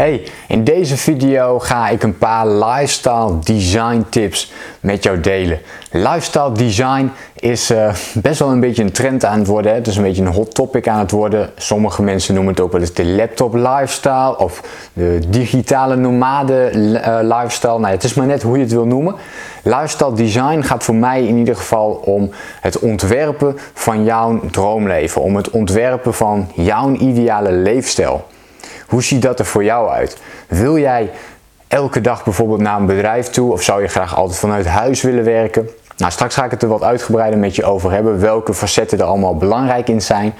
Hey, in deze video ga ik een paar lifestyle design tips met jou delen. Lifestyle design is uh, best wel een beetje een trend aan het worden. Hè? Het is een beetje een hot topic aan het worden. Sommige mensen noemen het ook wel eens de laptop lifestyle of de digitale nomade uh, lifestyle. Nou, het is maar net hoe je het wil noemen. Lifestyle design gaat voor mij in ieder geval om het ontwerpen van jouw droomleven, om het ontwerpen van jouw ideale leefstijl. Hoe ziet dat er voor jou uit? Wil jij elke dag bijvoorbeeld naar een bedrijf toe of zou je graag altijd vanuit huis willen werken? Nou, straks ga ik het er wat uitgebreider met je over hebben, welke facetten er allemaal belangrijk in zijn.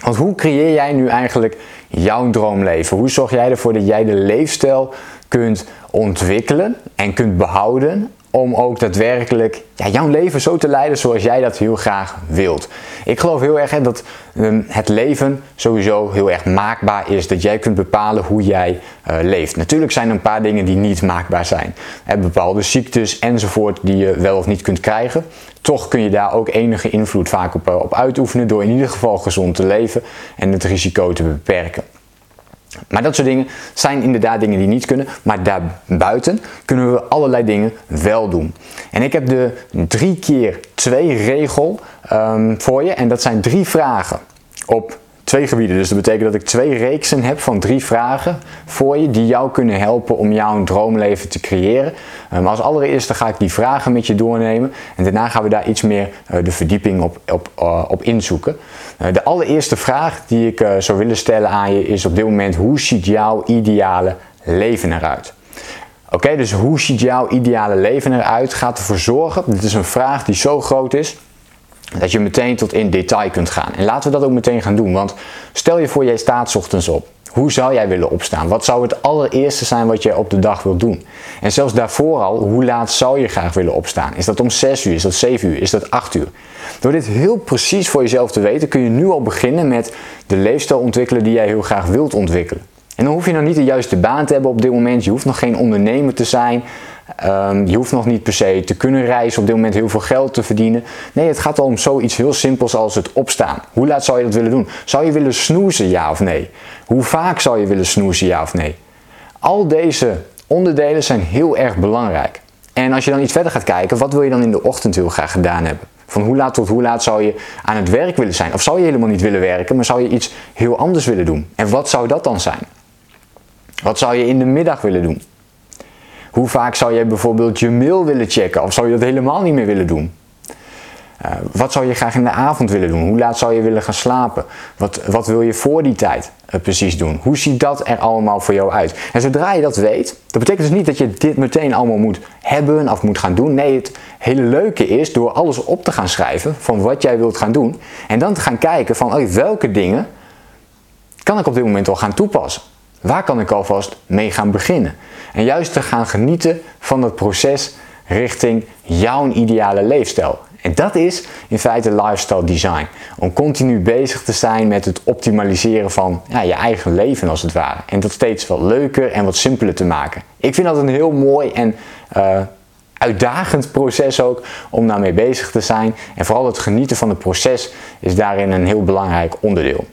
Want hoe creëer jij nu eigenlijk jouw droomleven? Hoe zorg jij ervoor dat jij de leefstijl kunt ontwikkelen en kunt behouden om ook daadwerkelijk ja, jouw leven zo te leiden zoals jij dat heel graag wilt. Ik geloof heel erg hè, dat um, het leven sowieso heel erg maakbaar is. Dat jij kunt bepalen hoe jij uh, leeft. Natuurlijk zijn er een paar dingen die niet maakbaar zijn. Bepaalde ziektes enzovoort die je wel of niet kunt krijgen. Toch kun je daar ook enige invloed vaak op, uh, op uitoefenen door in ieder geval gezond te leven en het risico te beperken. Maar dat soort dingen zijn inderdaad dingen die niet kunnen. Maar daarbuiten kunnen we allerlei dingen wel doen. En ik heb de 3 keer 2 regel um, voor je. En dat zijn drie vragen op twee gebieden. Dus dat betekent dat ik twee reeksen heb van drie vragen voor je die jou kunnen helpen om jouw droomleven te creëren. Maar ehm, als allereerste ga ik die vragen met je doornemen en daarna gaan we daar iets meer uh, de verdieping op, op, uh, op inzoeken. Uh, de allereerste vraag die ik zou willen stellen aan je is op dit moment hoe ziet jouw ideale leven eruit? Oké, dus hoe ziet jouw ideale leven eruit? Gaat ervoor zorgen, dit is een vraag die zo groot is, dat je meteen tot in detail kunt gaan. En laten we dat ook meteen gaan doen. Want stel je voor, jij staat ochtends op. Hoe zou jij willen opstaan? Wat zou het allereerste zijn wat jij op de dag wilt doen? En zelfs daarvoor al, hoe laat zou je graag willen opstaan? Is dat om 6 uur? Is dat 7 uur? Is dat 8 uur? Door dit heel precies voor jezelf te weten, kun je nu al beginnen met de leefstijl ontwikkelen die jij heel graag wilt ontwikkelen. En dan hoef je nog niet de juiste baan te hebben op dit moment. Je hoeft nog geen ondernemer te zijn. Um, je hoeft nog niet per se te kunnen reizen, op dit moment heel veel geld te verdienen. Nee, het gaat al om zoiets heel simpels als het opstaan. Hoe laat zou je dat willen doen? Zou je willen snoezen, ja of nee? Hoe vaak zou je willen snoezen, ja of nee? Al deze onderdelen zijn heel erg belangrijk. En als je dan iets verder gaat kijken, wat wil je dan in de ochtend heel graag gedaan hebben? Van hoe laat tot hoe laat zou je aan het werk willen zijn? Of zou je helemaal niet willen werken, maar zou je iets heel anders willen doen? En wat zou dat dan zijn? Wat zou je in de middag willen doen? Hoe vaak zou jij bijvoorbeeld je mail willen checken of zou je dat helemaal niet meer willen doen? Uh, wat zou je graag in de avond willen doen? Hoe laat zou je willen gaan slapen? Wat, wat wil je voor die tijd uh, precies doen? Hoe ziet dat er allemaal voor jou uit? En zodra je dat weet, dat betekent dus niet dat je dit meteen allemaal moet hebben of moet gaan doen. Nee, het hele leuke is door alles op te gaan schrijven van wat jij wilt gaan doen. En dan te gaan kijken van welke dingen kan ik op dit moment al gaan toepassen. Waar kan ik alvast mee gaan beginnen? En juist te gaan genieten van het proces richting jouw ideale leefstijl. En dat is in feite lifestyle design. Om continu bezig te zijn met het optimaliseren van ja, je eigen leven als het ware. En dat steeds wat leuker en wat simpeler te maken. Ik vind dat een heel mooi en uh, uitdagend proces ook om daarmee bezig te zijn. En vooral het genieten van het proces is daarin een heel belangrijk onderdeel.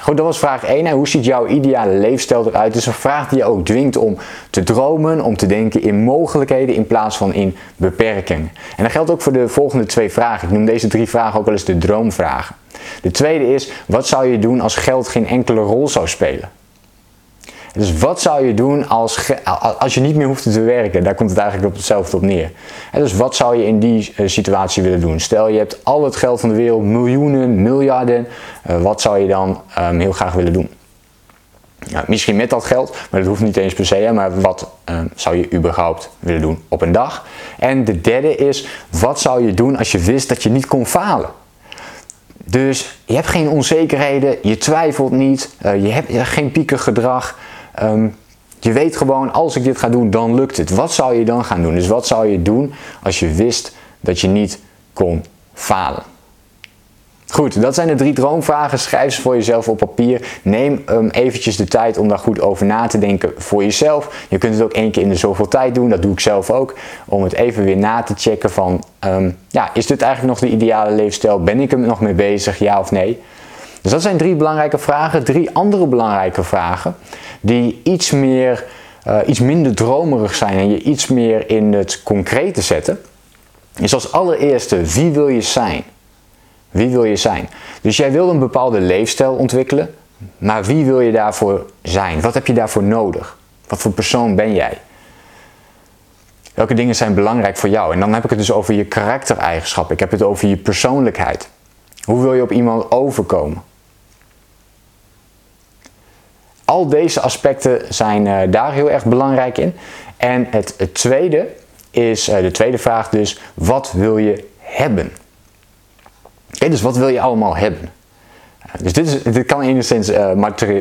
Goed, dat was vraag 1. hoe ziet jouw ideale leefstijl eruit? Is een vraag die je ook dwingt om te dromen, om te denken in mogelijkheden in plaats van in beperkingen. En dat geldt ook voor de volgende twee vragen. Ik noem deze drie vragen ook wel eens de droomvragen. De tweede is, wat zou je doen als geld geen enkele rol zou spelen? Dus wat zou je doen als, als je niet meer hoeft te werken? Daar komt het eigenlijk op hetzelfde op neer. dus wat zou je in die eh, situatie willen doen? Stel je hebt al het geld van de wereld, miljoenen, miljarden. Eh, wat zou je dan um, heel graag willen doen? Nou, misschien met dat geld, maar dat hoeft niet eens per se. Maar wat uh, zou je überhaupt willen doen op een dag? En de derde is, wat zou je doen als je wist dat je niet kon falen? Dus je hebt geen onzekerheden, je twijfelt niet, uh, je hebt geen piekengedrag. Um, je weet gewoon, als ik dit ga doen, dan lukt het. Wat zou je dan gaan doen? Dus wat zou je doen als je wist dat je niet kon falen? Goed, dat zijn de drie droomvragen. Schrijf ze voor jezelf op papier. Neem um, eventjes de tijd om daar goed over na te denken voor jezelf. Je kunt het ook één keer in de zoveel tijd doen. Dat doe ik zelf ook. Om het even weer na te checken van... Um, ja, is dit eigenlijk nog de ideale leefstijl? Ben ik er nog mee bezig? Ja of nee? Dus dat zijn drie belangrijke vragen. Drie andere belangrijke vragen die iets, meer, uh, iets minder dromerig zijn en je iets meer in het concrete zetten. Is als allereerste, wie wil je zijn? Wie wil je zijn? Dus jij wil een bepaalde leefstijl ontwikkelen, maar wie wil je daarvoor zijn? Wat heb je daarvoor nodig? Wat voor persoon ben jij? Welke dingen zijn belangrijk voor jou? En dan heb ik het dus over je karaktereigenschappen. Ik heb het over je persoonlijkheid. Hoe wil je op iemand overkomen? Al deze aspecten zijn uh, daar heel erg belangrijk in. En het, tweede is, uh, de tweede vraag dus, wat wil je hebben? Dus wat wil je allemaal hebben? Dus dit, is, dit kan enigszins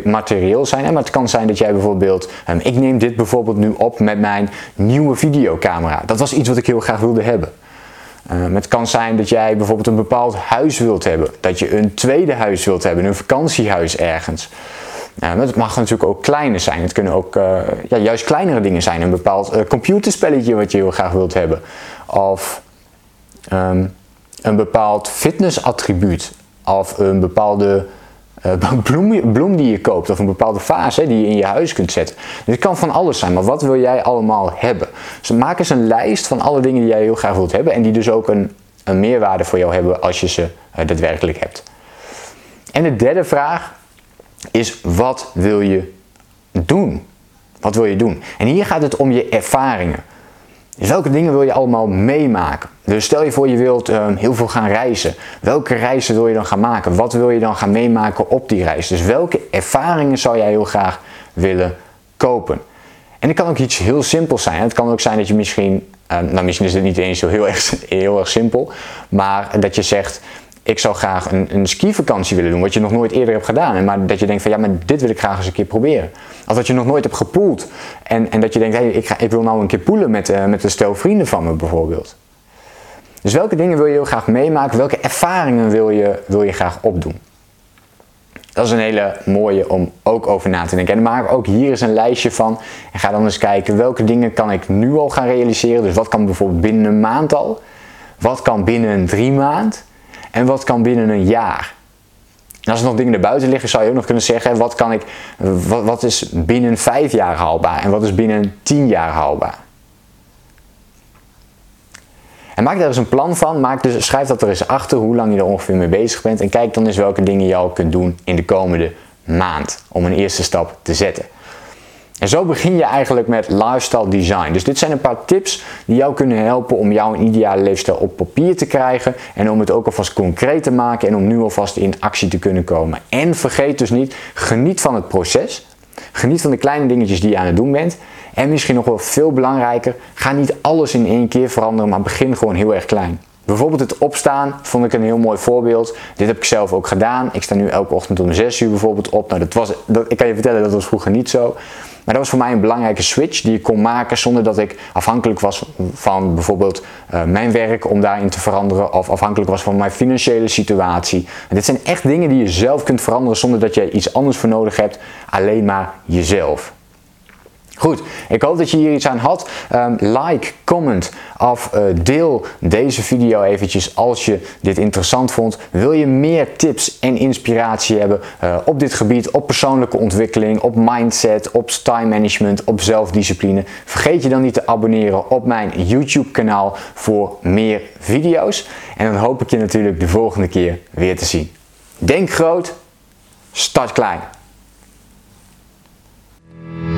materieel zijn, hè? maar het kan zijn dat jij bijvoorbeeld, um, ik neem dit bijvoorbeeld nu op met mijn nieuwe videocamera. Dat was iets wat ik heel graag wilde hebben. Um, het kan zijn dat jij bijvoorbeeld een bepaald huis wilt hebben, dat je een tweede huis wilt hebben, een vakantiehuis ergens. Uh, het mag natuurlijk ook kleiner zijn. Het kunnen ook uh, ja, juist kleinere dingen zijn. Een bepaald uh, computerspelletje wat je heel graag wilt hebben. Of um, een bepaald fitnessattribuut of een bepaalde uh, bloem, bloem, die je koopt of een bepaalde fase die je in je huis kunt zetten. Dus het kan van alles zijn, maar wat wil jij allemaal hebben? Dus maak eens een lijst van alle dingen die jij heel graag wilt hebben en die dus ook een, een meerwaarde voor jou hebben als je ze daadwerkelijk hebt. En de derde vraag is wat wil je doen? Wat wil je doen? En hier gaat het om je ervaringen. Dus welke dingen wil je allemaal meemaken? Dus stel je voor je wilt um, heel veel gaan reizen. Welke reizen wil je dan gaan maken? Wat wil je dan gaan meemaken op die reis? Dus welke ervaringen zou jij heel graag willen kopen? En het kan ook iets heel simpels zijn. Het kan ook zijn dat je misschien, um, nou misschien is het niet eens zo heel erg, heel erg simpel, maar dat je zegt, ik zou graag een, een skivakantie willen doen, wat je nog nooit eerder hebt gedaan. Maar dat je denkt van ja, maar dit wil ik graag eens een keer proberen. Of dat je nog nooit hebt gepoeld. En, en dat je denkt, hey, ik, ga, ik wil nou een keer poelen met, uh, met een stel vrienden van me bijvoorbeeld. Dus welke dingen wil je heel graag meemaken? Welke ervaringen wil je, wil je graag opdoen? Dat is een hele mooie om ook over na te denken. En maak ook hier eens een lijstje van. En ga dan eens kijken welke dingen kan ik nu al gaan realiseren. Dus wat kan bijvoorbeeld binnen een maand al? Wat kan binnen een drie maand? En wat kan binnen een jaar? En als er nog dingen erbuiten liggen, zou je ook nog kunnen zeggen: wat, kan ik, wat, is binnen vijf jaar haalbaar en wat is binnen tien jaar haalbaar? En maak daar eens een plan van. Maak dus, schrijf dat er eens achter hoe lang je er ongeveer mee bezig bent. En kijk dan eens welke dingen je al kunt doen in de komende maand. Om een eerste stap te zetten. En zo begin je eigenlijk met lifestyle design. Dus dit zijn een paar tips die jou kunnen helpen om jouw ideale leefstijl op papier te krijgen. En om het ook alvast concreet te maken en om nu alvast in actie te kunnen komen. En vergeet dus niet, geniet van het proces. Geniet van de kleine dingetjes die je aan het doen bent. En misschien nog wel veel belangrijker, ga niet alles in één keer veranderen, maar begin gewoon heel erg klein. Bijvoorbeeld het opstaan vond ik een heel mooi voorbeeld. Dit heb ik zelf ook gedaan. Ik sta nu elke ochtend om 6 uur bijvoorbeeld op. Nou, dat was, ik kan je vertellen, dat was vroeger niet zo. Maar dat was voor mij een belangrijke switch die ik kon maken zonder dat ik afhankelijk was van bijvoorbeeld uh, mijn werk om daarin te veranderen of afhankelijk was van mijn financiële situatie. En dit zijn echt dingen die je zelf kunt veranderen zonder dat je iets anders voor nodig hebt, alleen maar jezelf. Goed, ik hoop dat je hier iets aan had. Um, like, comment of uh, deel deze video eventjes als je dit interessant vond. Wil je meer tips en inspiratie hebben uh, op dit gebied, op persoonlijke ontwikkeling, op mindset, op time management, op zelfdiscipline? Vergeet je dan niet te abonneren op mijn YouTube kanaal voor meer video's. En dan hoop ik je natuurlijk de volgende keer weer te zien. Denk groot, start klein.